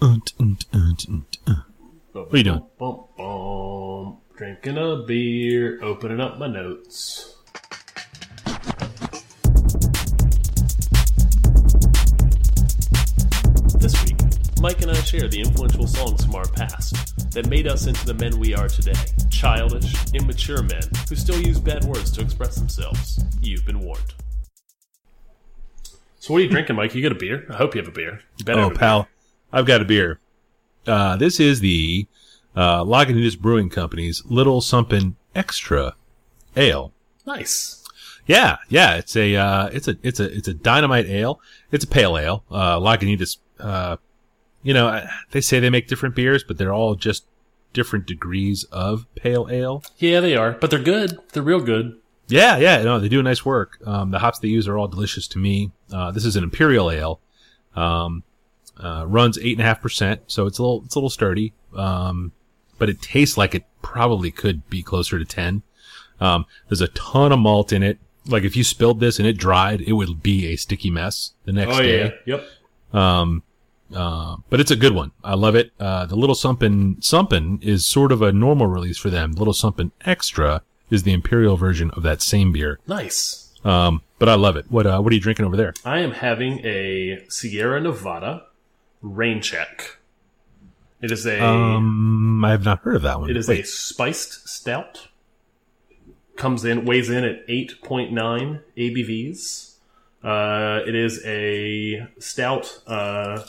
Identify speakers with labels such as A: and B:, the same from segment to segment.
A: Uh.
B: What
A: are you doing?
B: Bum, bum. Drinking a beer, opening up my notes. This week, Mike and I share the influential songs from our past that made us into the men we are today. Childish, immature men who still use bad words to express themselves. You've been warned. So, what are you drinking, Mike? You got a beer? I hope you have a beer. You better
A: Oh,
B: a beer.
A: I've got a beer. Uh, this is the uh, Lagunitas Brewing Company's Little Something Extra Ale.
B: Nice.
A: Yeah, yeah, it's a uh, it's a it's a it's a dynamite ale. It's a pale ale. Uh, Lagunitas, uh, you know, they say they make different beers, but they're all just different degrees of pale ale.
B: Yeah, they are, but they're good. They're real good.
A: Yeah, yeah, no, they do nice work. Um, the hops they use are all delicious to me. Uh, this is an imperial ale. Um, uh, runs eight and a half percent, so it's a little, it's a little sturdy. Um, but it tastes like it probably could be closer to ten. Um, there's a ton of malt in it. Like if you spilled this and it dried, it would be a sticky mess the next
B: Oh
A: day.
B: yeah. Yep.
A: Um, uh, but it's a good one. I love it. Uh, the Little Something Something is sort of a normal release for them. Little Something Extra is the imperial version of that same beer.
B: Nice.
A: Um, but I love it. What uh, what are you drinking over there?
B: I am having a Sierra Nevada Rain Check. It is a
A: Um, I have not heard of that one.
B: it is a spiced stout. Comes in weighs in at eight point nine ABVs. Uh, it is a stout, uh,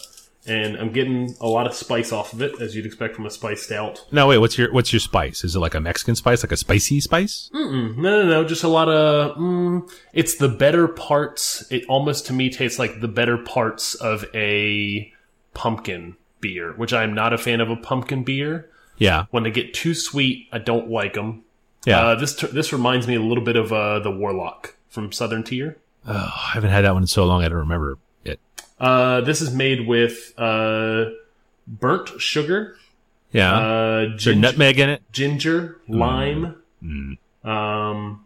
B: and I'm getting a lot of spice off of it, as you'd expect from a spice stout.
A: no, wait. What's your what's your spice? Is it like a Mexican spice, like a spicy spice?
B: Mm-mm, no, no, no, just a lot of. Mm, it's the better parts. It almost to me tastes like the better parts of a pumpkin beer, which I'm not a fan of a pumpkin beer.
A: Yeah,
B: When they get too sweet, I don't like them.
A: yeah.
B: Uh, this this reminds me a little bit of uh, the Warlock from Southern Tier.
A: oh, I haven't had that one in so long. I don't remember it.
B: Uh, this is made with uh, burnt sugar,
A: Yeah,
B: uh,
A: is there nutmeg in it?
B: ginger, lime,
A: Mm.
B: um,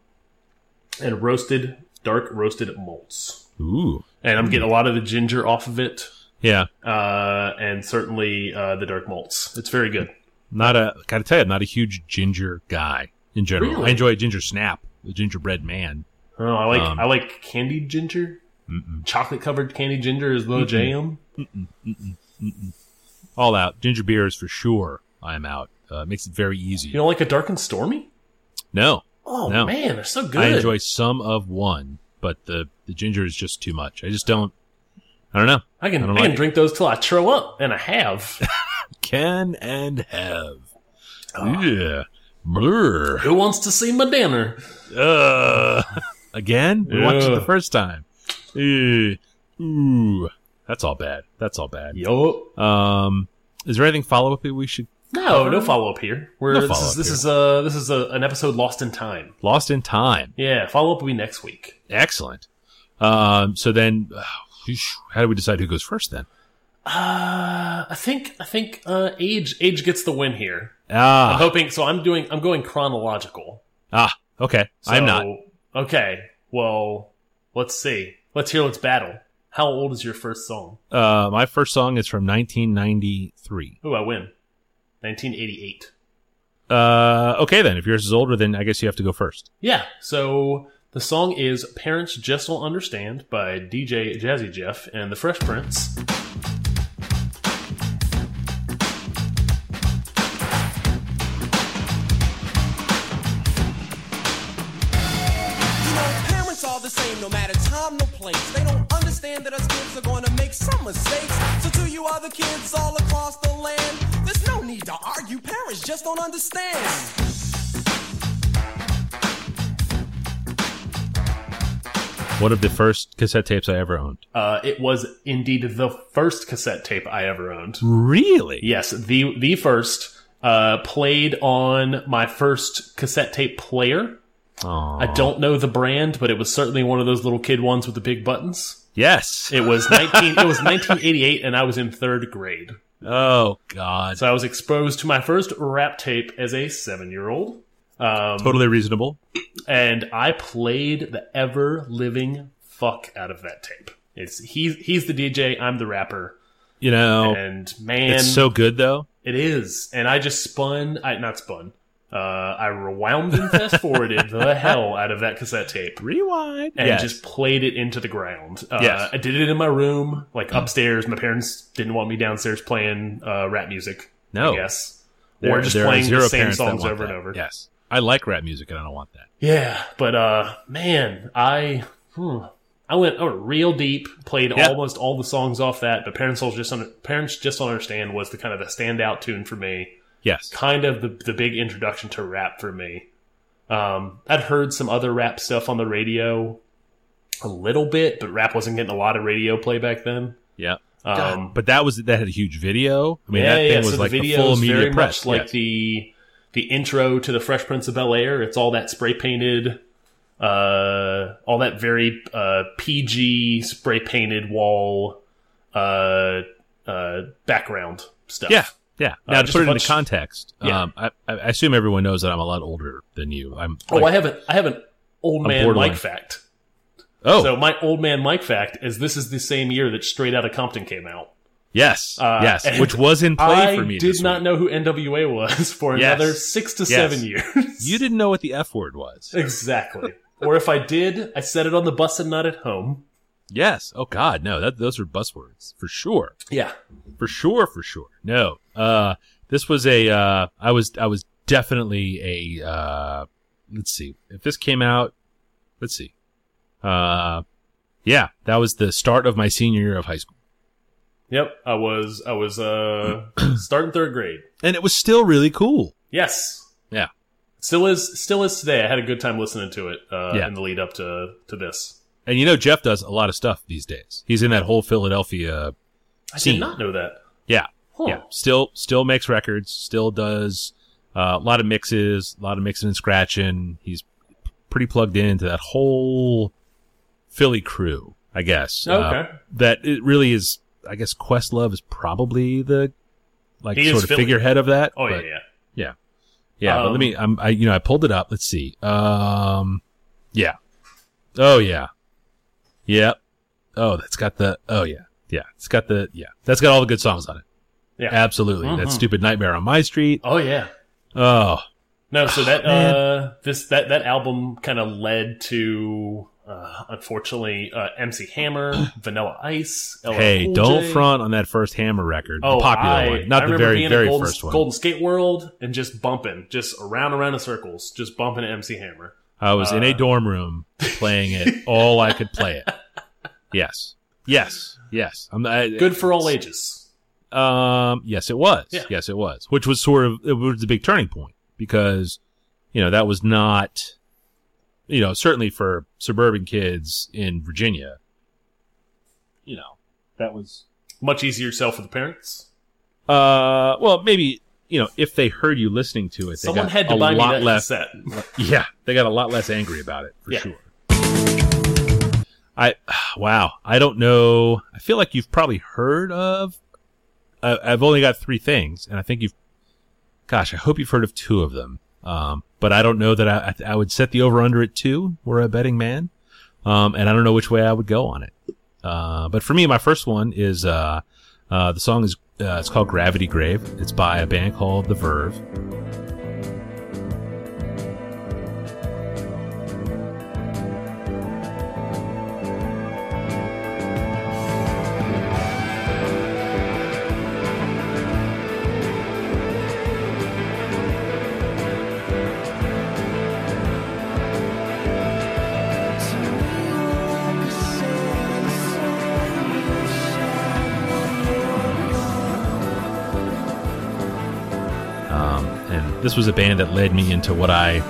B: and roasted dark roasted malts.
A: Ooh,
B: And I'm getting a lot of the ginger off of it,
A: yeah.
B: uh, and certainly uh, the dark malts. It's very good.
A: Not a. Gotta tell you, I'm not a huge ginger guy in general.
B: Really?
A: I enjoy a ginger snap, the gingerbread man.
B: Oh, I like
A: Um,
B: I like candied ginger, chocolate covered candied ginger is the jam.
A: all out. Ginger beer is for sure. I am out. Uh, makes it very easy.
B: You don't like a dark and stormy?
A: no,
B: Oh
A: No.
B: man, they're so good.
A: I enjoy some of one, but the the ginger is just too much. I just don't. I don't know.
B: I can
A: I
B: I,
A: don't
B: can
A: it.
B: drink those till I throw up, and I have.
A: Can and have.
B: Ah.
A: Yeah. Blur.
B: Who wants to see my dinner?
A: Uh, again? We watched it the first time. Uh, ooh. That's all bad. That's all bad.
B: Yo.
A: Um, is there anything follow up that we should
B: No, no follow up here. We're,
A: No
B: this is this
A: here.
B: is uh this is a, an episode lost in time.
A: lost in time?
B: Yeah, follow up will be next week.
A: Excellent. Um, so then, uh, how do we decide who goes first then?
B: Uh, I think I think uh age age gets the win here.
A: Ah.
B: I'm hoping so. I'm doing I'm going chronological.
A: ah, okay. I'm not.
B: Okay, well, let's see. Let's hear. Let's battle. How old is your first song?
A: Uh, my first song is from 1993.
B: Ooh, I win. 1988.
A: Uh, okay then. If yours is older, then I guess you have to go first.
B: Yeah. So the song is "Parents Just Don't Understand" by DJ Jazzy Jeff and the Fresh Prince.
C: You know, parents are the same no matter time, no place. They don't understand that us kids are gonna make some mistakes. So to you other kids all across the land, there's no need to argue. Parents just don't understand.
A: One of the first cassette tapes I ever owned.
B: Uh, it was indeed the first cassette tape I ever owned.
A: Really?
B: Yes, the the first. Uh, played on my first cassette tape player.
A: Aw.
B: I don't know the brand, but it was certainly one of those little kid ones with the big buttons.
A: Yes.
B: It was nineteen. it was 1988, and I was in third grade.
A: Oh God.
B: So I was exposed to my first rap tape as a seven year old. Um,
A: Totally reasonable.
B: and I played the ever living fuck out of that tape. It's he's he's the DJ, I'm the rapper.
A: You know,
B: and man,
A: it's so good though.
B: it is. And I just spun, I not spun. Uh, I rewound and fast forwarded the hell out of that cassette tape
A: Rewind.
B: and
A: Yes.
B: just played it into the ground. Uh,
A: Yes.
B: I did it in my room, like upstairs. My parents didn't want me downstairs playing uh, rap music.
A: No.
B: I guess, or just playing the same songs over
A: that.
B: and over.
A: Yes. I like rap music and I don't want that.
B: Yeah, but uh, man, I hmm, I went went real deep. Played
A: Yeah.
B: almost all the songs off that, but parents just under, parents just don't understand was the kind of the standout tune for me.
A: Yes.
B: Kind of the the big introduction to rap for me. Um, I'd heard some other rap stuff on the radio a little bit, but rap wasn't getting a lot of radio play back then.
A: Yeah.
B: Um,
A: God, but that was that had a huge video. I mean,
B: yeah,
A: that thing
B: yeah.
A: was
B: so
A: like
B: the
A: the, full media
B: very
A: press.
B: much like
A: yes.
B: the the intro to the Fresh Prince of Bel Air. It's all that spray painted, uh, all that very uh, PG spray painted wall uh, uh, background stuff.
A: yeah, yeah.
B: Uh,
A: Now to put it into context,
B: Yeah.
A: um, I, I assume everyone knows that I'm a lot older than you. I'm.
B: Oh, I have an I have an old man. Mike fact.
A: oh,
B: So my old man Mike fact is this is the same year that Straight Outta Compton came out.
A: Yes,
B: uh,
A: yes, which was in play
B: I
A: for me.
B: I did
A: this
B: not
A: week.
B: know who NWA was for
A: Yes.
B: another six to
A: Yes.
B: seven years.
A: You didn't know what the F word was.
B: Exactly. or if I did, I said it on the bus and not at home.
A: Yes. Oh God, no. That those are buzzwords for sure.
B: Yeah.
A: For sure, for sure. No. Uh this was a uh I was I was definitely a uh let's see. If this came out let's see. Uh yeah, that was the start of my senior year of high school.
B: Yep. I was I was uh starting third grade.
A: And it was still really cool.
B: Yes.
A: Yeah.
B: Still is still is today. I had a good time listening to it uh
A: Yeah.
B: in the lead up to to this.
A: And you know Jeff does a lot of stuff these days. He's in that whole Philadelphia
B: I
A: Scene.
B: did not know that.
A: yeah.
B: Huh.
A: Yeah, still still makes records, still does uh, a lot of mixes, a lot of mixing and scratching. He's pretty plugged into that whole Philly crew, I guess. Uh,
B: Okay.
A: that it really is. I guess Questlove is probably the like
B: He
A: sort of
B: Philly.
A: figurehead of that.
B: Oh
A: but-
B: yeah, yeah.
A: yeah, yeah. but
B: Um,
A: let me. I'm. I you know I pulled it up. Let's see. Um, yeah. Oh yeah. Yep. Oh, that's got the. Oh yeah. Yeah. It's got the. Yeah. That's got all the good songs on it.
B: Yeah.
A: Absolutely.
B: Mhm.
A: That stupid Nightmare on My Street.
B: Oh yeah.
A: Oh,
B: No, so that
A: man.
B: uh this that that album kind of led to uh unfortunately uh MC Hammer, Vanilla Ice, LL
A: hey,
B: Cool
A: don't
B: J.
A: front on that first Hammer record.
B: Oh,
A: the popular
B: I,
A: one. Not
B: I
A: the very,
B: being
A: very
B: Golden,
A: first one.
B: Golden Skate World and just bumping, just around around in circles, just bumping MC Hammer.
A: I was in a
B: uh,
A: dorm room playing it all I could play it. Yes. Yes. Yes. I'm I,
B: Good for all ages.
A: Um, yes, it was.
B: Yeah.
A: Yes, it was. Which was sort of it was the big turning point because you know that was not you know certainly for suburban kids in Virginia. You know that was
B: Much easier sell for the parents.
A: uh well maybe you know if they heard you listening to it they
B: Someone
A: got
B: had to
A: a
B: buy me that
A: less
B: cassette.
A: yeah they got a lot less angry about it for
B: Yeah.
A: sure. I wow I don't know I feel like you've probably heard of I, I've only got three things and I think you've gosh I hope you've heard of two of them um but I don't know that I I, would set the over under at two we're a betting man. Um and I don't know which way I would go on it. Uh but for me my first one is uh uh the song is uh, it's called Gravity Grave. It's by a band called The Verve was a band that led me into what I,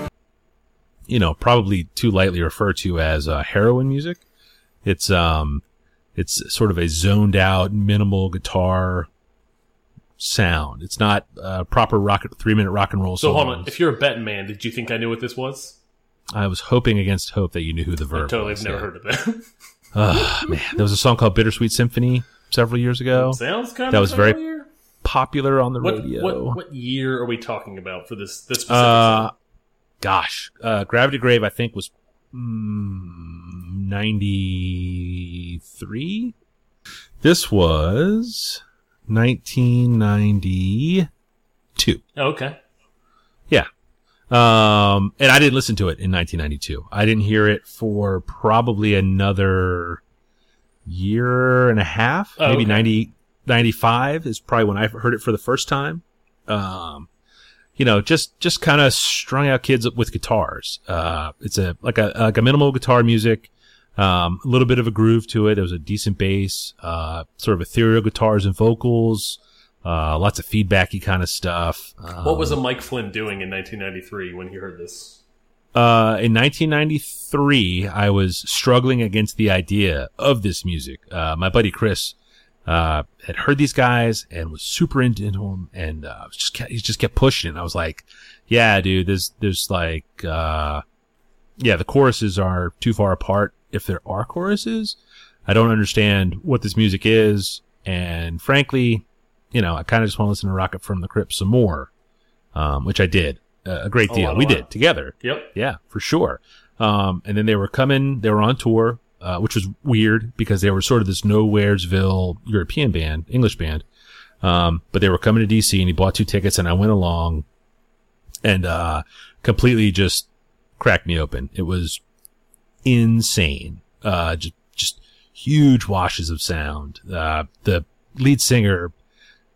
A: you know, probably too lightly refer to as uh, heroin music. It's um, it's sort of a zoned out, minimal guitar sound. It's not uh, proper rock three minute rock and roll.
B: So hold on. If you're a betting man, did you think I knew what this was?
A: I was hoping against hope that you knew who the Verve.
B: Totally,
A: was,
B: have never
A: yeah.
B: heard of them.
A: Ugh, man, there was a song called Bittersweet Symphony several years ago.
B: Sounds kind
A: That
B: of
A: was very
B: familiar.
A: Popular on the
B: What,
A: radio.
B: what what year are we talking about for this this specific
A: Uh,
B: song?
A: gosh, uh, Gravity Grave, I think was mm, ninety three. This was 1992.
B: Oh, okay.
A: Yeah. Um, and I didn't listen to it in 1992. I didn't hear it for probably another year and a half,
B: Oh,
A: maybe
B: okay.
A: 90, 95 is probably when I heard it for the first time. Um, you know, just, just kind of strung out kids up with guitars. Uh, it's a, like a, like a minimal guitar music. Um, a little bit of a groove to it. There was a decent bass, uh, sort of ethereal guitars and vocals, uh, lots of feedbacky kind of stuff.
B: What was a
A: Um,
B: Mike Flynn doing in 1993 when he heard this?
A: uh, in 1993, I was struggling against the idea of this music. Uh, my buddy Chris, uh, had heard these guys and was super into into them and, uh, just, kept, he just kept pushing. It. I was like, yeah, dude, there's, there's like, uh, yeah, the choruses are too far apart. If there are choruses, I don't understand what this music is. And frankly, you know, I kind of just want to listen to Rocket from the Crypt some more, um, which I did uh, a great
B: A
A: deal.
B: lot, a
A: we
B: lot.
A: did together.
B: Yep.
A: Yeah, for sure. Um, and then they were coming, they were on tour, uh, which was weird because they were sort of this nowheresville European band, English band. Um, but they were coming to DC and he bought two tickets and I went along and, uh, completely just cracked me open. It was insane. Uh, just, just huge washes of sound. Uh, the lead singer,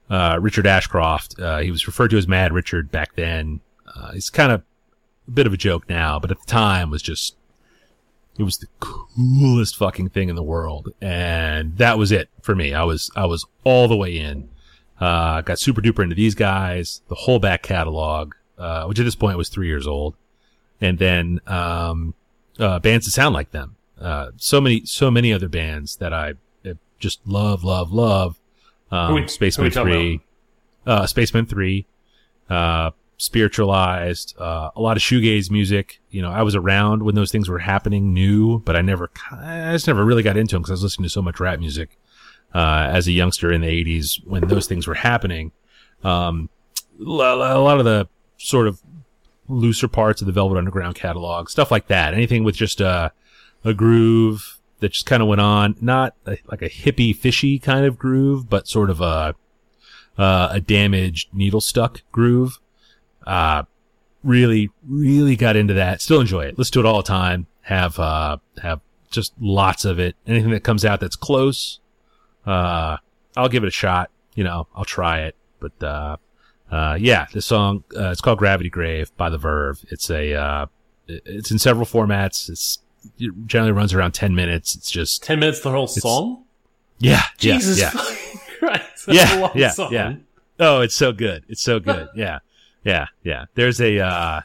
A: uh, Richard Ashcroft, uh, he was referred to as Mad Richard back then. Uh, he's kind of a bit of a joke now, but at the time was just, it was the coolest fucking thing in the world. And that was it for me. I was, I was all the way in. Uh, got super duper into these guys, the whole back catalog, uh, which at this point was three years old. And then, um, uh, bands that sound like them. Uh, so many, so many other bands that I uh, just love, love, love. Um,
B: Who we- who
A: Spacemen
B: we
A: 3, uh, Spacemen 3, uh, spiritualized, uh, a lot of shoegaze music. You know, I was around when those things were happening new, but I never, I just never really got into them because I was listening to so much rap music, uh, as a youngster in the eighties when those things were happening. Um, a lot of the sort of looser parts of the Velvet Underground catalog, stuff like that. Anything with just a, a groove that just kind of went on, not a, like a hippie fishy kind of groove, but sort of a, uh, a damaged needle stuck groove. Uh, really, really got into that. Still enjoy it. Listen to it all the time. Have, uh, have just lots of it. Anything that comes out that's close, uh, I'll give it a shot. You know, I'll try it. But, uh, uh, yeah, this song, uh, it's called Gravity Grave by The Verve. It's a, uh, it's in several formats. It's, it generally runs around 10 minutes. It's just,
B: 10 minutes the whole song?
A: yeah, yeah,
B: Jesus
A: yeah.
B: fucking Christ. That's
A: Yeah,
B: a long
A: yeah,
B: song.
A: yeah. Oh, it's so good. It's so good. Yeah. Yeah. Yeah. There's a, uh,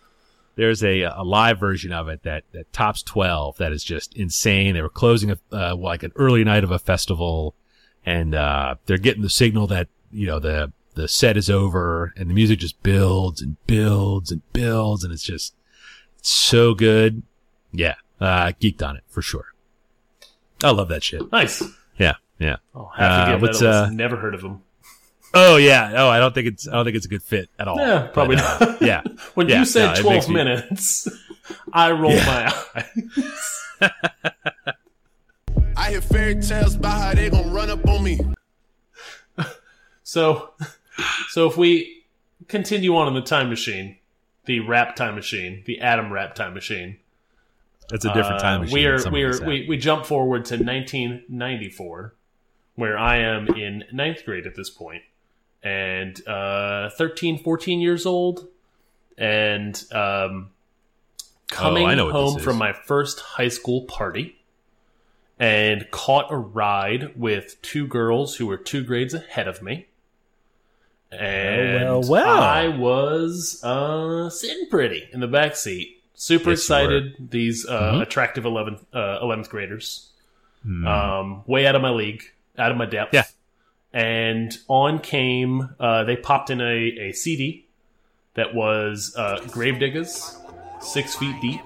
A: there's a, a live version of it that, that tops 12 that is just insane. They were closing a, uh, like an early night of a festival and, uh, they're getting the signal that, you know, the, the set is over and the music just builds and builds and builds and it's just so good. Yeah. Uh, geeked on it for sure. I love that shit.
B: Nice.
A: Yeah. Yeah.
B: Oh, have to
A: Uh,
B: give
A: what's,
B: that a listen.
A: uh,
B: Never heard of him.
A: Oh yeah. Oh, I don't think it's I don't think it's a good fit at all.
B: Yeah, probably
A: But, uh,
B: not.
A: yeah.
B: When
A: yeah,
B: you said
A: no,
B: 12
A: makes me-
B: minutes, I rolled
A: Yeah.
B: my eye.
D: I hear fairy tales about how they gon' run up on me.
B: So, so if we continue on in the time machine, the rap time machine, the Adam rap time machine,
A: It's a different time
B: uh,
A: machine.
B: we are we are we, we jump forward to 1994, where I am in ninth grade at this point, and uh, 13, 14 years old, and um, coming
A: Oh, I know
B: home from my first high school party. And caught a ride with two girls who were two grades ahead of me. And
A: well, well.
B: I was uh, sitting pretty in the back seat. Super
A: Yes,
B: excited. These uh,
A: Mhm.
B: attractive 11th, uh, 11th graders.
A: Hmm.
B: Um, way out of my league, out of my depth.
A: Yeah.
B: And on came, uh, they popped in a, a CD that was uh, Gravediggaz, Six Feet Deep.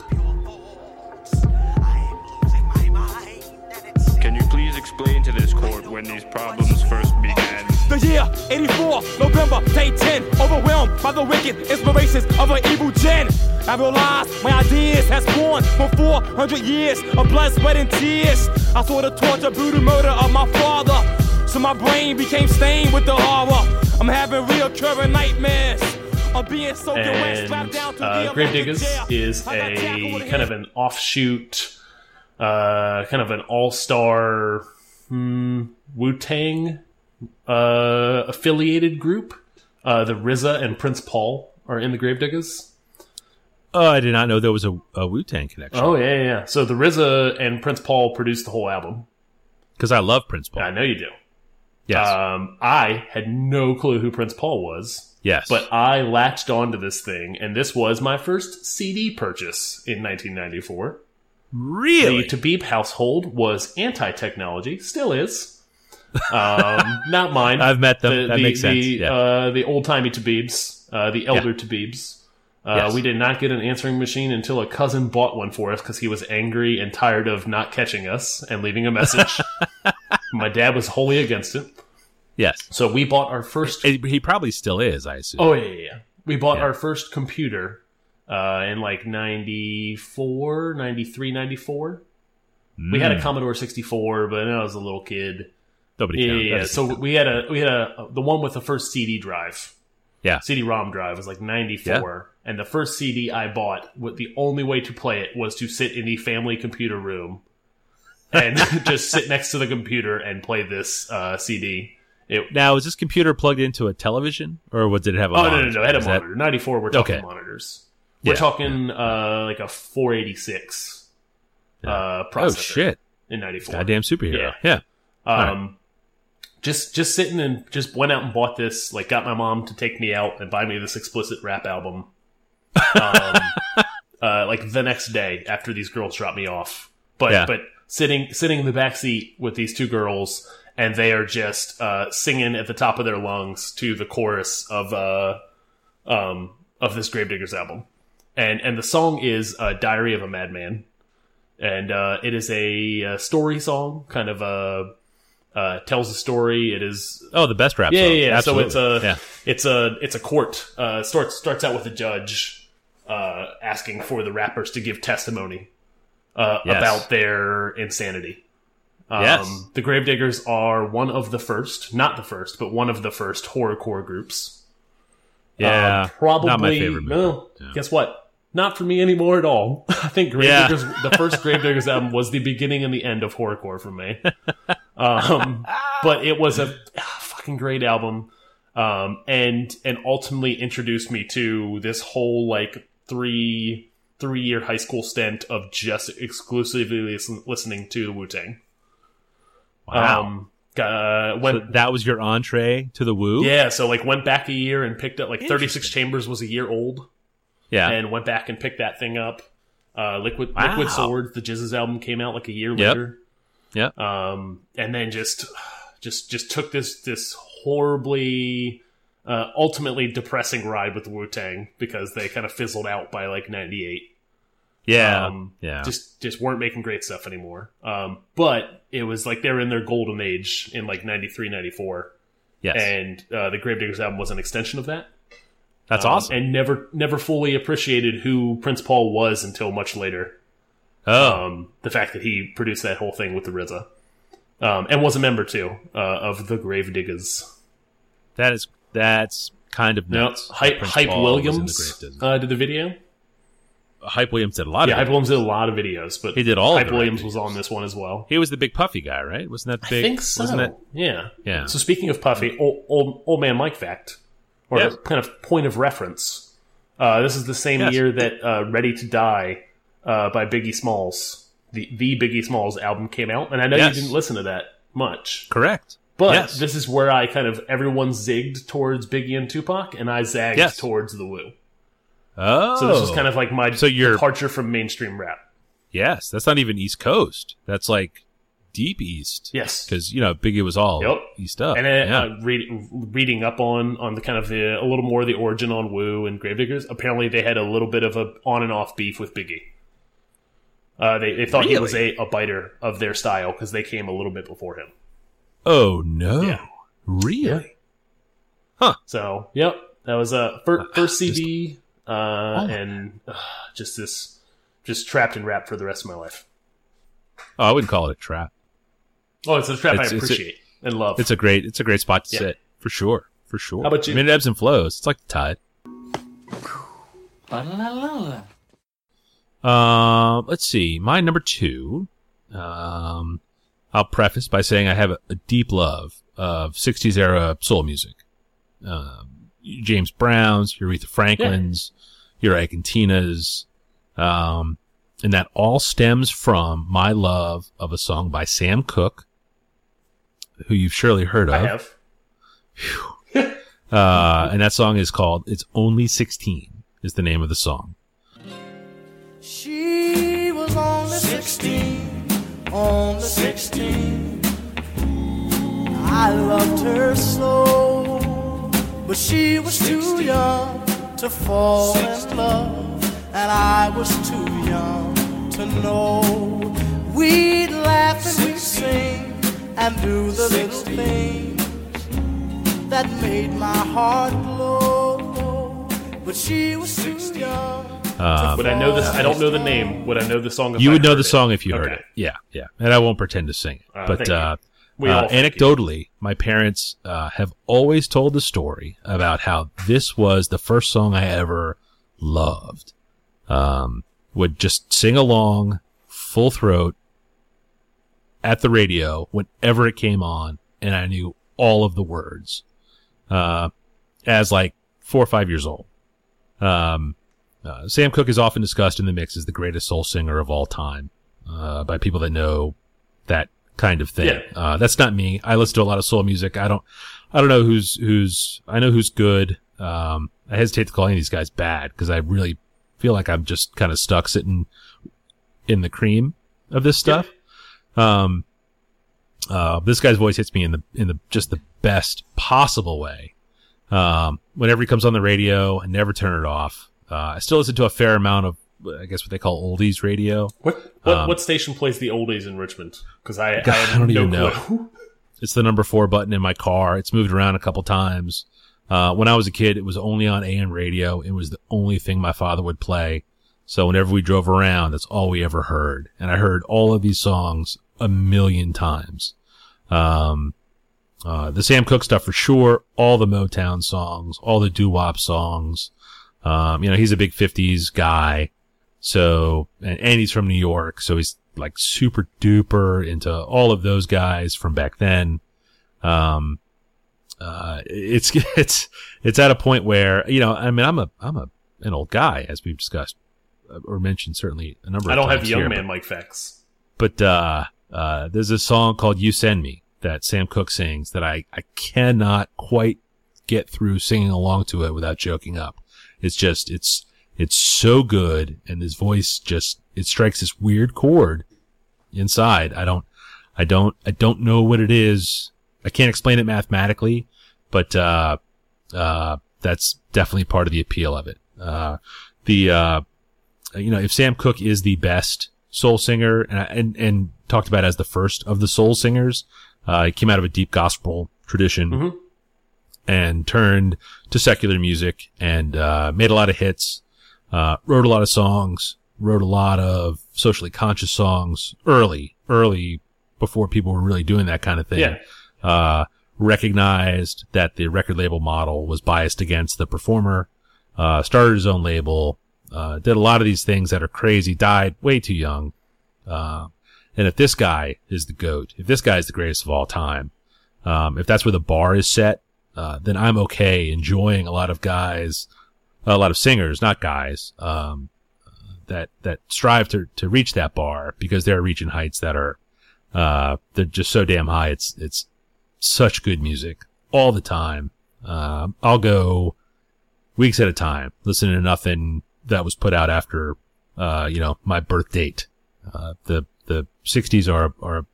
E: Can you please explain to this court when these problems first began?
F: The year 84, November, day 10. Overwhelmed by the wicked inspirations of an evil gen. I realized my ideas has born for 400 years of blood, sweat, and tears. I saw the torture, brutal murder of my father. So my brain became stained with the horror. I'm having reoccurring nightmares. I'm being soaking wet, strapped
B: and
F: down to
B: uh,
F: the
B: Gravediggaz
F: jail.
B: is
F: I got tackled
B: a kind of an offshoot, uh, kind of an all-star hmm, Wu Tang uh, affiliated group. Uh, the RZA and Prince Paul are in the Gravediggaz.
A: Oh, I did not know there was a, a Wu Tang connection.
B: Oh yeah, yeah, yeah. So the RZA and Prince Paul produced the whole album.
A: Because I love Prince Paul.
B: I know you do.
A: Yes.
B: Um, I had no clue who Prince Paul was.
A: yes.
B: But I latched onto this thing, and this was my first CD purchase in 1994.
A: really?
B: The Tabib household was anti-technology, still is. Um, not mine.
A: I've met them.
B: The,
A: That
B: the,
A: makes sense.
B: The,
A: Yeah.
B: uh, the old-timey Tabibs, uh, the elder Tabibs. Uh,
A: Yes.
B: We did not get an answering machine until a cousin bought one for us because he was angry and tired of not catching us and leaving a message. My dad was wholly against it.
A: yes.
B: So we bought our first
A: He probably still is, I assume.
B: Oh yeah, yeah, yeah. We bought
A: Yeah.
B: our first computer uh, in like 94, 93, 94. We had a Commodore 64, but I was a little kid.
A: Nobody
B: Yeah, yeah, yeah. So we had a we had a the one with the first CD drive.
A: Yeah.
B: CD-ROM drive was like 94, and the first CD I bought, with the only way to play it was to sit in the family computer room and just sit next to the computer and play this uh, CD. It,
A: now, is this computer plugged into a television, or what did it have a
B: Oh no, no, no! It had a
A: Is that-
B: monitor. Ninety four. We're talking
A: Okay.
B: monitors. We're
A: Yeah.
B: talking uh, like a four eighty six uh, processor.
A: Oh shit!
B: In ninety four.
A: Goddamn superhero.
B: Yeah.
A: Yeah.
B: Um, just just sitting and just went out and bought this. Like, got my mom to take me out and buy me this explicit rap album. Um, uh, like the next day after these girls dropped me off. But
A: Yeah.
B: but sitting sitting in the back seat with these two girls, and they are just uh, singing at the top of their lungs to the chorus of uh, um, of this Gravediggaz album, and and the song is uh, "Diary of a Madman," and uh, it is a, uh story song, kind of a uh, tells a story. It is
A: Oh, the best rap
B: yeah,
A: song.
B: yeah, yeah. So it's a
A: yeah.
B: it's a it's a court. Uh, starts starts out with a judge uh, asking for the rappers to give testimony uh,
A: Yes.
B: about their insanity. Um,
A: Yes.
B: The Gravediggaz are one of the first, not the first, but one of the first horrorcore groups.
A: Yeah.
B: Uh, probably.
A: Not my favorite. movie.
B: No, guess what? Not for me anymore at all. I think
A: Yeah.
B: Gravediggaz, the first Gravediggaz album was the beginning and the end of horrorcore for me. Um, but it was a ah, fucking great album, um, and and ultimately introduced me to this whole like three three year high school stint of just exclusively listen, listening to the Wu Tang.
A: Wow.
B: Um, uh,
A: So that was your entree to the Wu?
B: yeah, so like went back a year and picked up like Thirty Six Chambers was a year old
A: Yeah.
B: and went back and picked that thing up. Uh, Liquid
A: Wow.
B: Liquid Swords, the GZA's album came out like a year
A: Yep.
B: later.
A: Yep.
B: Um, and then just just just took this this horribly uh, ultimately depressing ride with the Wu Tang because they kind of fizzled out by like ninety eight.
A: Yeah.
B: Um,
A: yeah.
B: Just just weren't making great stuff anymore. Um, but it was like they were in their golden age in like 93, 94.
A: yes.
B: And uh, the Gravediggaz album was an extension of that.
A: That's
B: Um,
A: awesome.
B: And never never fully appreciated who Prince Paul was until much later.
A: oh.
B: Um, the fact that he produced that whole thing with the RZA. Um, and was a member too uh, of the Gravediggers.
A: that is that's kind of nuts.
B: Hype, Hype
A: in the
B: Williams uh, did the video.
A: Hype Williams did a lot
B: Yeah,
A: of
B: Hype
A: it.
B: Williams did a lot of videos, but
A: He did all
B: Hype Williams
A: rap
B: was on this one as well.
A: He was the big puffy guy, right? Wasn't that big?
B: I think so.
A: Wasn't it?
B: Yeah.
A: Yeah.
B: So speaking of Puffy, old, old, old man Mike fact, or
A: Yes.
B: kind of point of reference. Uh, this is the same
A: Yes.
B: year that uh, "Ready to Die" uh, by Biggie Smalls, the the Biggie Smalls album came out, and I know
A: Yes.
B: you didn't listen to that much,
A: Correct.
B: but
A: Yes.
B: this is where I kind of everyone zigged towards Biggie and Tupac, and I zagged
A: Yes.
B: towards the Wu.
A: Oh.
B: So this was kind of like my
A: So you're-
B: departure from mainstream rap.
A: yes. That's not even East Coast. That's like deep East.
B: Yes.
A: Because you know Biggie was all
B: Yep.
A: East up.
B: And then
A: yeah.
B: uh, read, reading up on on the kind of the a little more of the origin on Wu and Gravediggaz, apparently they had a little bit of a on and off beef with Biggie. Uh, they they thought he was a, a biter of their style because they came a little bit before him.
A: oh no.
B: Yeah.
A: Really?
B: Huh, so yep, that was a fir- first
A: Just-
B: CD, uh, and uh, just this just trapped in rap for the rest of my life.
A: Oh, I wouldn't call it a trap.
B: Oh, it's a trap
A: It's-
B: I
A: it's a-
B: appreciate. and love.
A: It's a great it's a great spot to
B: Yeah.
A: sit for sure, for sure.
B: How about you?
A: I mean, it ebbs and flows. It's like the tide. Um, let's see. My number two. Um, I'll preface by saying I have a, a deep love of '60s era soul music. Um, James Brown's, your Aretha Franklin's, your Ike and um, and that all stems from my love of a song by Sam Cooke, who you've surely heard of.
B: I have.
A: Uh, and that song is called "It's Only 16" is the name of the song.
C: She was on the 16, on the 16. I loved her so, but she was too young to fall in love, and I was too young to know. We'd laugh and we'd sing and do the little things that made my heart glow, but she was too young.
A: Um,
B: Would I know this? I don't know the name. Would I know the song? If
A: you
B: I
A: would know
B: heard
A: the
B: it?
A: song if you heard
B: Okay.
A: it. Yeah, yeah. And I won't pretend to sing it.
B: Uh,
A: but
B: thank you.
A: uh,
B: We
A: uh,
B: all thank you.
A: anecdotally, my parents uh, have always told the story about how this was the first song I ever loved. Um, would just sing along full throat at the radio whenever it came on, and I knew all of the words. Uh, as like four or five years old. Um, uh, Sam Cooke is often discussed in the mix as the greatest soul singer of all time uh, by people that know that kind of thing.
B: Yeah.
A: Uh, that's not me. I listen to a lot of soul music. I don't, I don't know who's who's. I know who's good. Um, I hesitate to call any of these guys bad because I really feel like I'm just kind of stuck sitting in the cream of this stuff. Um, uh, this guy's voice hits me in the in the just the best possible way. Um, whenever he comes on the radio, I never turn it off. Uh, I still listen to a fair amount of, I guess what they call oldies radio.
B: What what,
A: Um,
B: what station plays the oldies in Richmond? Because I,
A: God,
B: I
A: I don't
B: no
A: even know. It's the number four button in my car. It's moved around a couple times. Uh, when I was a kid, it was only on AM radio. It was the only thing my father would play. So whenever we drove around, that's all we ever heard. And I heard all of these songs a million times. Um, uh, the Sam Cooke stuff for sure. All the Motown songs, all the doo-wop songs. Um, you know, he's a big 50s guy. So, and, and he's from New York. So he's like super duper into all of those guys from back then. Um, uh, it's, it's, it's at a point where, you know, I mean, I'm a, I'm a, an old guy, as we've discussed uh, or mentioned certainly a number of times.
B: I don't have young
A: here,
B: man Mike facts.
A: but uh, uh, there's a song called "You Send Me" that Sam Cooke sings that I I cannot quite get through singing along to it without joking up. It's just it's it's so good, and his voice just it strikes this weird chord inside. I don't I don't I don't know what it is. I can't explain it mathematically, but uh, uh, that's definitely part of the appeal of it. Uh, the uh, you know, if Sam Cooke is the best soul singer and, and, and talked about as the first of the soul singers, uh, he came out of a deep gospel tradition
B: Mhm.
A: and turned to secular music and, uh, made a lot of hits, uh, wrote a lot of songs, wrote a lot of socially conscious songs early, early before people were really doing that kind of thing.
B: Yeah.
A: Uh, recognized that the record label model was biased against the performer, uh, started his own label, uh, did a lot of these things that are crazy, died way too young. Uh, and if this guy is the GOAT, if this guy is the greatest of all time, um, if that's where the bar is set, uh, then I'm okay enjoying a lot of guys, a lot of singers, not guys, um, that, that strive to, to reach that bar because they're reaching heights that are, uh, they're just so damn high. It's, it's such good music all the time. Um, I'll go weeks at a time listening to nothing that was put out after, uh, you know, my birth date. Uh, the, the sixties are, are a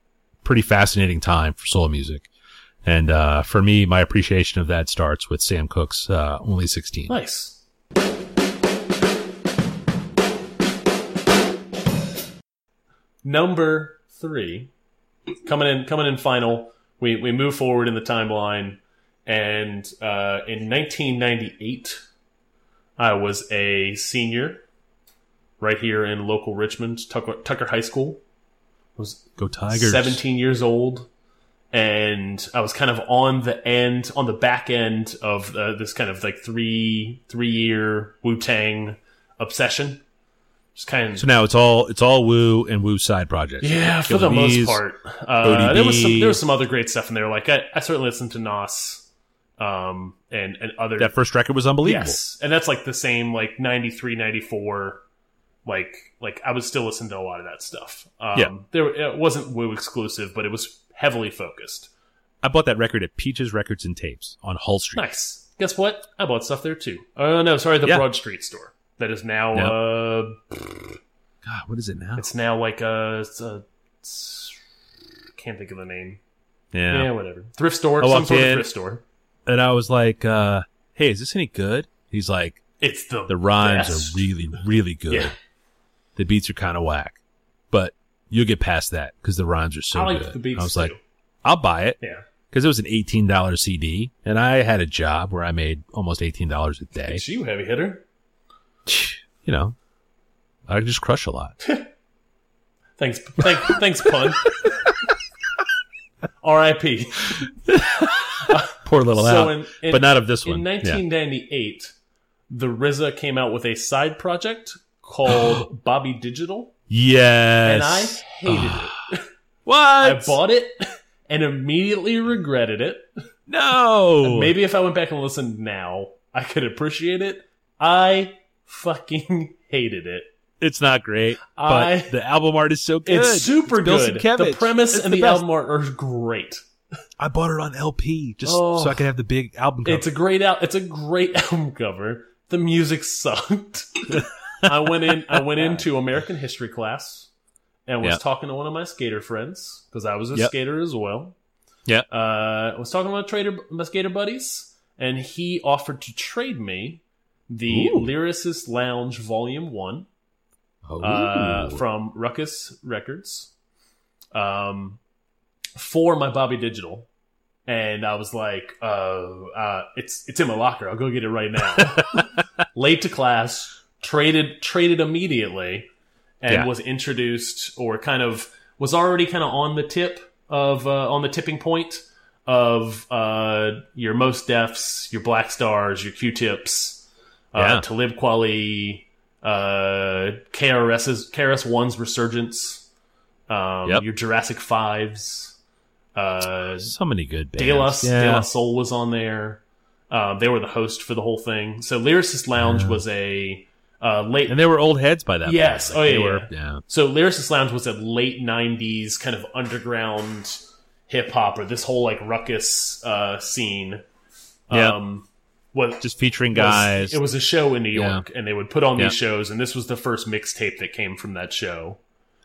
A: pretty fascinating time for soul music. And, uh, for me, my appreciation of that starts with Sam Cooke's, uh, only 16.
B: Nice. Number three, coming in, coming in final. We we move forward in the timeline, and uh, in 1998, I was a senior right here in local Richmond, Tucker, Tucker High School. I was
A: Go Tigers.
B: 17 years old, and I was kind of on the end, on the back end of uh, this kind of like three three year Wu Tang obsession. Just kind of
A: So now it's all it's all Wu and Wu side projects.
B: yeah, for the most part. Uh, there was some there was some other great stuff in there. Like I, I certainly listened to Nas, um, and and other
A: That first record was unbelievable.
B: yes, and that's like the same like 93, 94, Like like I was still listening to a lot of that stuff. Um,
A: Yeah.
B: there it wasn't Wu exclusive, but it was heavily focused.
A: I bought that record at Peaches Records and Tapes on Hull Street.
B: Nice. Guess what? I bought stuff there too. Oh no, sorry, the
A: Yeah.
B: Broad Street store. That is now uh
A: God, what is it now?
B: it's now like a, it's a can't think of the name.
A: yeah.
B: Yeah, whatever. Thrift store, some sort of thrift store.
A: And I was like, uh, "Hey, is this any good?" He's like,
B: It's the
A: "The rhymes
B: best.
A: are really, really good.
B: Yeah.
A: The beats are kind of whack, but you'll get past that because the rhymes are so
B: I like
A: good."
B: the beats
A: I was
B: too.
A: like, "I'll buy it."
B: yeah.
A: because it was an eighteen dollar CD, and I had a job where I made almost eighteen dollars a day.
B: It's you, heavy hitter.
A: You know, I just crush a lot.
B: Thanks, thank, thanks, pun. R.I.P.
A: Poor little
B: So
A: Al,
B: in- in-
A: but not of this
B: In
A: one. Yeah.
B: 1998, the RZA came out with a side project called Bobby Digital,
A: Yes,
B: and I hated ah. it.
A: what?
B: I bought it and immediately regretted it.
A: no,
B: Maybe if I went back and listened now, I could appreciate it. I fucking hated it.
A: it's not great, but
B: I-
A: the album art is so good.
B: It's super
A: Bill
B: good.
A: Sienkiewicz.
B: The premise
A: It's
B: and the,
A: best.
B: album art are great.
A: I bought it on LP just
B: Oh.
A: so I could have the big album cover.
B: It's a great out. It's a great album cover. The music sucked. I went in. I went into American history class and was
A: Yeah.
B: talking to one of my skater friends because I was a
A: Yep.
B: skater as well.
A: yeah,
B: Uh, I was talking to my trader, my skater buddies, and he offered to trade me the
A: Ooh.
B: Lyricist Lounge Volume One uh, from Rawkus Records um, for my Bobby Digital. And I was like, uh, uh, it's it's in my locker. I'll go get it right now. Late to class, traded traded immediately, and
A: Yeah.
B: was introduced or kind of was already kind of on the tip of uh, on the tipping point of uh, your Mos Defs, your black stars, your Q-tips, uh,
A: Yeah.
B: Talib Kweli, uh, KRS's KRS One's resurgence, um,
A: Yep.
B: your Jurassic Fives, uh,
A: so many good bands.
B: De La,
A: yeah.
B: De La Soul was on there. Um, they were the host for the whole thing. So Lyricist Lounge was a uh, late
A: and they were old heads by that.
B: Yes.
A: point.
B: Oh, yeah,
A: they were.
B: yeah.
A: Yeah,
B: so Lyricist Lounge was a late '90s kind of underground hip hop or this whole like Rawkus uh, scene.
A: Yeah.
B: Um, what
A: just featuring
B: was-
A: guys.
B: It was a show in New
A: Yeah.
B: York, and they would put on
A: Yeah.
B: these shows, and this was the first mixtape that came from that show.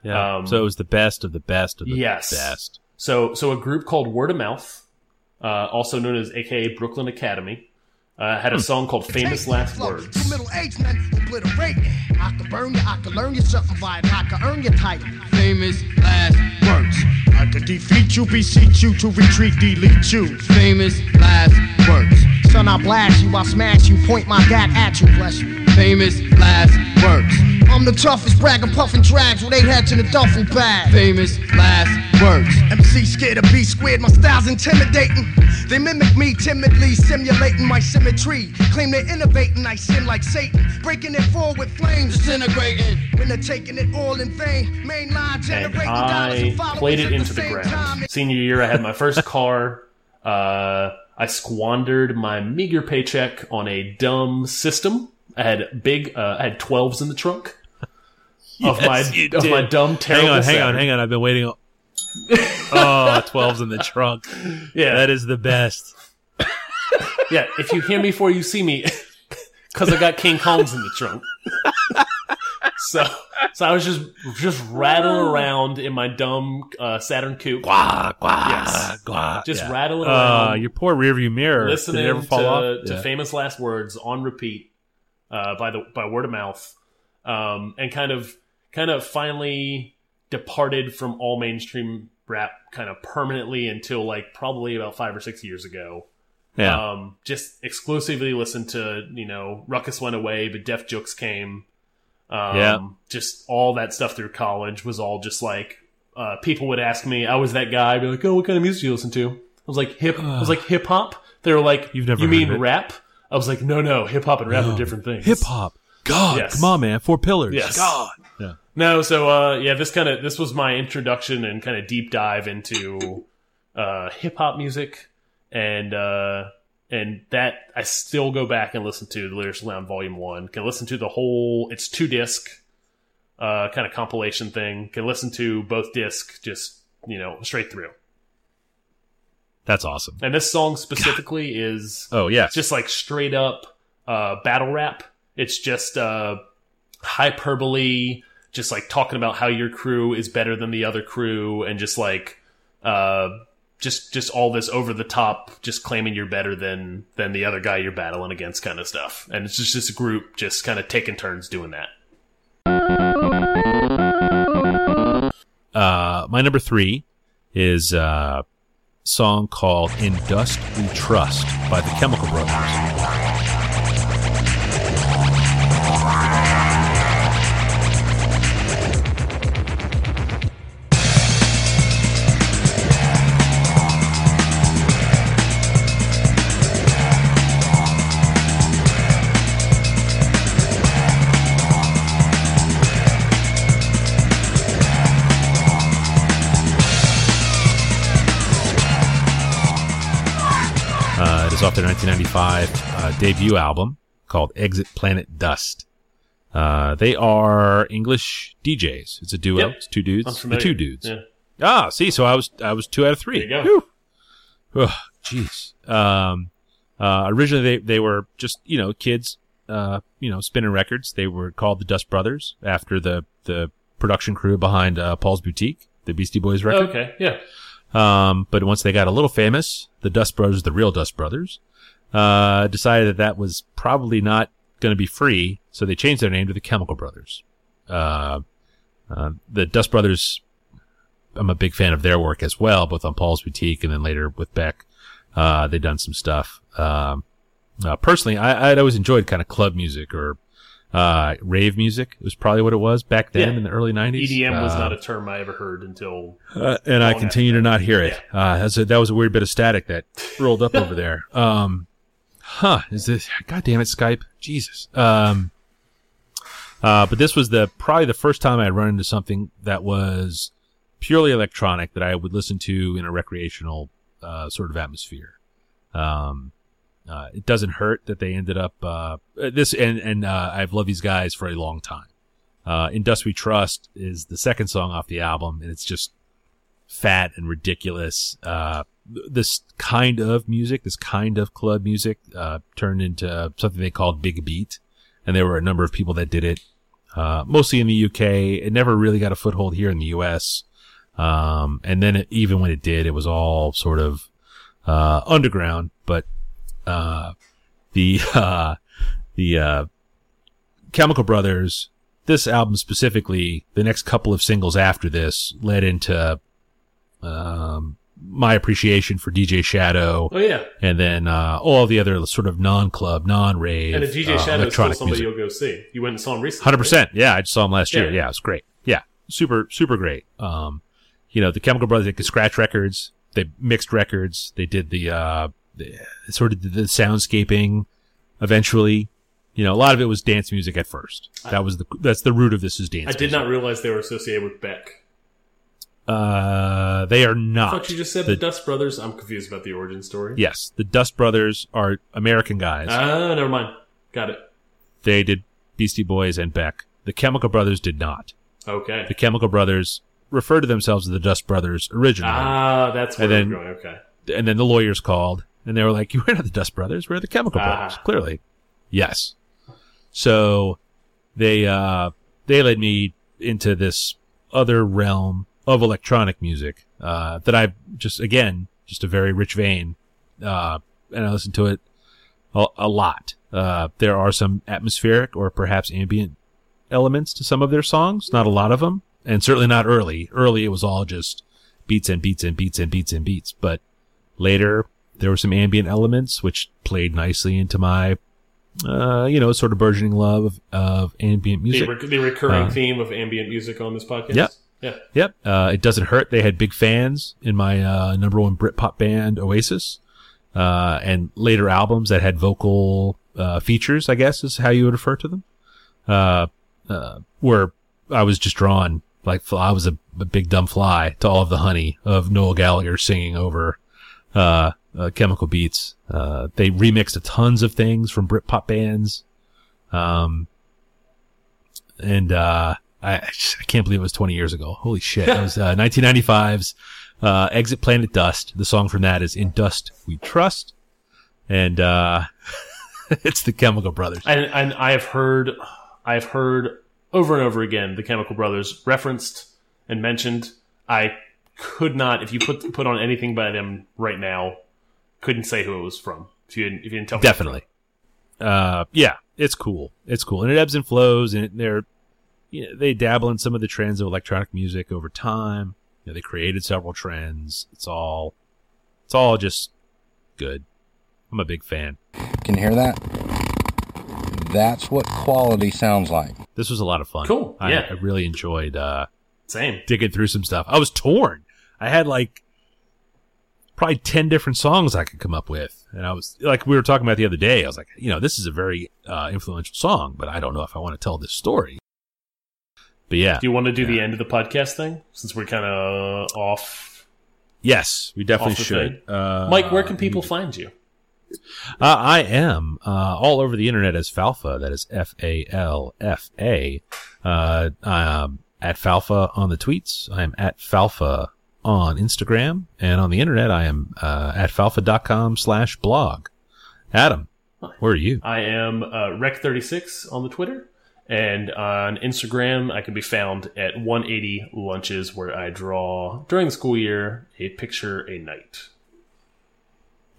A: yeah.
B: um,
A: so it was the best of the best of the
B: Yes.
A: best.
B: So, so a group called Word of Mouth, uh, also known as AKA Brooklyn Academy, uh,
A: Hmm.
B: had a song called "Famous Last Words."
G: You middle aged men obliterate. I can burn you, I can learn you something violent, I can earn your title. Famous last words. I can defeat you, beseech you to retreat, delete you. Famous last words. Son, I blast you, I smash you, point my gat at you, bless you. Famous last words. I'm the toughest bragging, puffin' drags with eight heads in a duffel bag. Famous last words. MC scared of B squared, my style's intimidating. They mimic me timidly, simulating my symmetry. Claim they're innovating, I sin like Satan. Breaking it forward with flames, disintegrating. When they're taking it all in vain, main line
B: and
G: generating dollars
B: I
G: and followers
B: played it into the
G: same
B: ground.
G: time.
B: Senior year, I had my first car. Uh, I squandered my meager paycheck on a dumb system. I had big, uh, I had twelves in the trunk of my of
A: did.
B: my dumb
A: Hang
B: terrible.
A: on, hang on, hang on. I've been waiting. oh, 12's in the trunk.
B: Yeah,
A: That is the best.
B: yeah. If you hear me before you see me, because I got King Kongs in the trunk. So, so I was just just rattling around in my dumb uh, Saturn coupe.
A: Gwah, gwah,
B: Yes.
A: gwah.
B: Just
A: Yeah.
B: rattling
A: Uh,
B: around.
A: your poor rearview mirror.
B: listening
A: Did it ever fall
B: to,
A: off?
B: to
A: Yeah.
B: famous last words on repeat uh, by the by word of mouth, um, and kind of kind of finally departed from all mainstream rap kind of permanently until like probably about five or six years ago.
A: yeah.
B: Um, just exclusively listened to you know Rawkus went away, but Def Jux came. Um,
A: Yeah.
B: Just all that stuff through college was all just like uh, people would ask me, I was that guy, I'd be like, "Oh, what kind of music do you listen to?" I was like, "Hip." I was like, "Hip hop." They were like,
A: You've never
B: You mean
A: it?
B: rap?" I was like, "No, no, hip hop and rap are different things."
A: Hip hop. God,
B: Yes.
A: come on, man. Four pillars.
B: Yes.
A: God. Yeah.
B: No, so uh, yeah, this kind of this was my introduction and kind of deep dive into uh, hip hop music, and uh, and that I still go back and listen to the Lyricist Lounge Volume One. Can listen to the whole. It's two disc, uh, kind of compilation thing. Can listen to both disc just you know straight through.
A: That's awesome.
B: And this song specifically is
A: Oh, yeah.
B: just like straight up uh, battle rap. It's just uh, hyperbole, just like talking about how your crew is better than the other crew, and just like uh, just just all this over the top, just claiming you're better than than the other guy you're battling against, kind of stuff. And it's just this group just kind of taking turns doing that.
A: Uh, my number three is uh, a song called In Dust We Trust by the Chemical Brothers. Off their 1995 uh, debut album called Exit Planet Dust. Uh, they are English DJs. It's a duo.
B: Yep.
A: It's two dudes. The two dudes.
B: Yeah.
A: Ah, see, so I was I was two out of three.
B: There you go.
A: Jeez. Um, uh, originally they they were just you know kids, uh, you know spinning records. They were called the Dust Brothers after the the production crew behind uh, Paul's Boutique, the Beastie Boys record.
B: Okay, yeah.
A: Um, but once they got a little famous, the Dust Brothers, the real Dust Brothers, uh, decided that that was probably not going to be free, so they changed their name to the Chemical Brothers. Uh, uh, the Dust Brothers, I'm a big fan of their work as well, both on Paul's Boutique and then later with Beck. Uh, they've done some stuff. Um, uh, personally, I, I'd always enjoyed kind of club music or, uh, rave music. Was probably what it was back then
B: Yeah.
A: in the early 90s.
B: EDM was
A: Uh,
B: not a term I ever heard until
A: uh, and I continue to not hear it. Uh, that's a, that was a weird bit of static that rolled up over there. Um, huh? Is this? God damn it, Skype! Jesus. Um, uh, but this was the probably the first time I run into something that was purely electronic that I would listen to in a recreational uh, sort of atmosphere. Um, uh, it doesn't hurt that they ended up uh, this, and and uh, I've loved these guys for a long time. Uh, In Dust We Trust is the second song off the album, and it's just fat and ridiculous. Uh, this kind of music, this kind of club music, uh, turned into something they called Big Beat. And there were a number of people that did it, uh, mostly in the UK. It never really got a foothold here in the US. Um, and then it, even when it did, it was all sort of, uh, underground, but, uh, the, uh, the, uh, Chemical Brothers, this album specifically, the next couple of singles after this led into um, my appreciation for DJ Shadow,
B: Oh yeah.
A: and then uh, all the other sort of non-club, non-rave,
B: And a DJ
A: uh,
B: Shadow is still somebody
A: music.
B: you'll go see. You went and saw him recently.
A: Hundred percent. Yeah, I just saw him last year.
B: Yeah.
A: Yeah, it was great. Yeah, super, super great. Um, you know, the Chemical Brothers, they could scratch records, they mixed records, they did the, uh, the sort of did the soundscaping eventually. You know, a lot of it was dance music at first. That was the, that's the root of this is dance
B: I did
A: music.
B: not realize they were associated with Beck.
A: Uh, they are
B: I
A: not.
B: thought you just said
A: the,
B: the, Dust Brothers. I'm confused about the origin story.
A: Yes, the Dust Brothers are American guys.
B: Ah, never mind. Got it.
A: they did Beastie Boys and Beck. The Chemical Brothers did not.
B: Okay.
A: The Chemical Brothers refer to themselves as the Dust Brothers originally.
B: Ah, that's where
A: And then-
B: going. Okay.
A: and then the lawyers called and they were like, "You are not the Dust Brothers. We're the Chemical
B: Ah.
A: Brothers." Clearly, yes. So they uh, they led me into this other realm of electronic music uh, that I've just again just a very rich vein, uh, and I listen to it a, a lot. Uh, there are some atmospheric or perhaps ambient elements to some of their songs, not a lot of them, and certainly not early. Early it was all just beats and beats and beats and beats and beats, but later there were some ambient elements which played nicely into my uh, you know, sort of burgeoning love of, of ambient
B: The,
A: music.
B: re- the recurring
A: Uh,
B: theme of ambient music on this podcast.
A: Yep.
B: Yeah.
A: Yep. Uh, it doesn't hurt. They had big fans in my uh, number one Britpop band, Oasis, uh, and later albums that had vocal uh, features. I guess is how you would refer to them. Uh, uh, where I was just drawn like I was a, a big dumb fly to all of the honey of Noel Gallagher singing over uh, Chemical Beats. Uh, they remixed a tons of things from Britpop bands. Um, and uh, I, I can't believe it was 20 years ago. Holy shit! It was uh, 1995's uh, "Exit Planet Dust." The song from that is "In Dust We Trust," and uh, it's the Chemical Brothers.
B: And and I have heard I have heard over and over again the Chemical Brothers referenced and mentioned. I could not if you put put on anything by them right now, couldn't say who it was from. If you didn't, if you didn't tell me.
A: Definitely. Uh, yeah, it's cool. It's cool, and it ebbs and flows, and they're you know, they dabble in some of the trends of electronic music over time. You know, they created several trends. It's all, it's all just good. I'm a big fan.
H: Can you hear that? That's what quality sounds like.
A: This was a lot of fun.
B: Cool,
A: I,
B: yeah.
A: I really enjoyed uh,
B: Same.
A: digging through some stuff. I was torn. I had like probably 10 different songs I could come up with. And I was like, we were talking about the other day. I was like, you know, this is a very uh, influential song, but I don't know if I want to tell this story. But yeah,
B: Do you want to do the end of the podcast thing since we're kind of off?
A: yes, we definitely should. Uh,
B: Mike, where can people find you?
A: Uh, I am uh, all over the internet as Falfa. That is F A L F A. Uh, I'm at Falfa on the tweets. I am at Falfa on Instagram, and on the internet, I am uh, at falfa.com slash blog. Adam, where are you?
B: I am uh, Rec36 on the Twitter. And on Instagram, I can be found at 180 Lunches, where I draw during the school year a picture a night.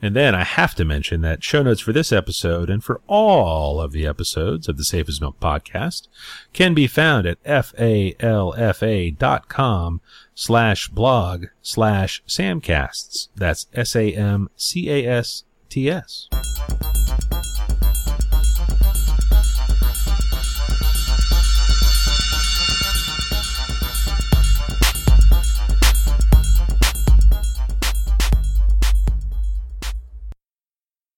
A: And then I have to mention that show notes for this episode and for all of the episodes of the Safe as Milk podcast can be found at falfa dot com slash blog slash samcasts. That's S-A-M-C-A-S-T-S.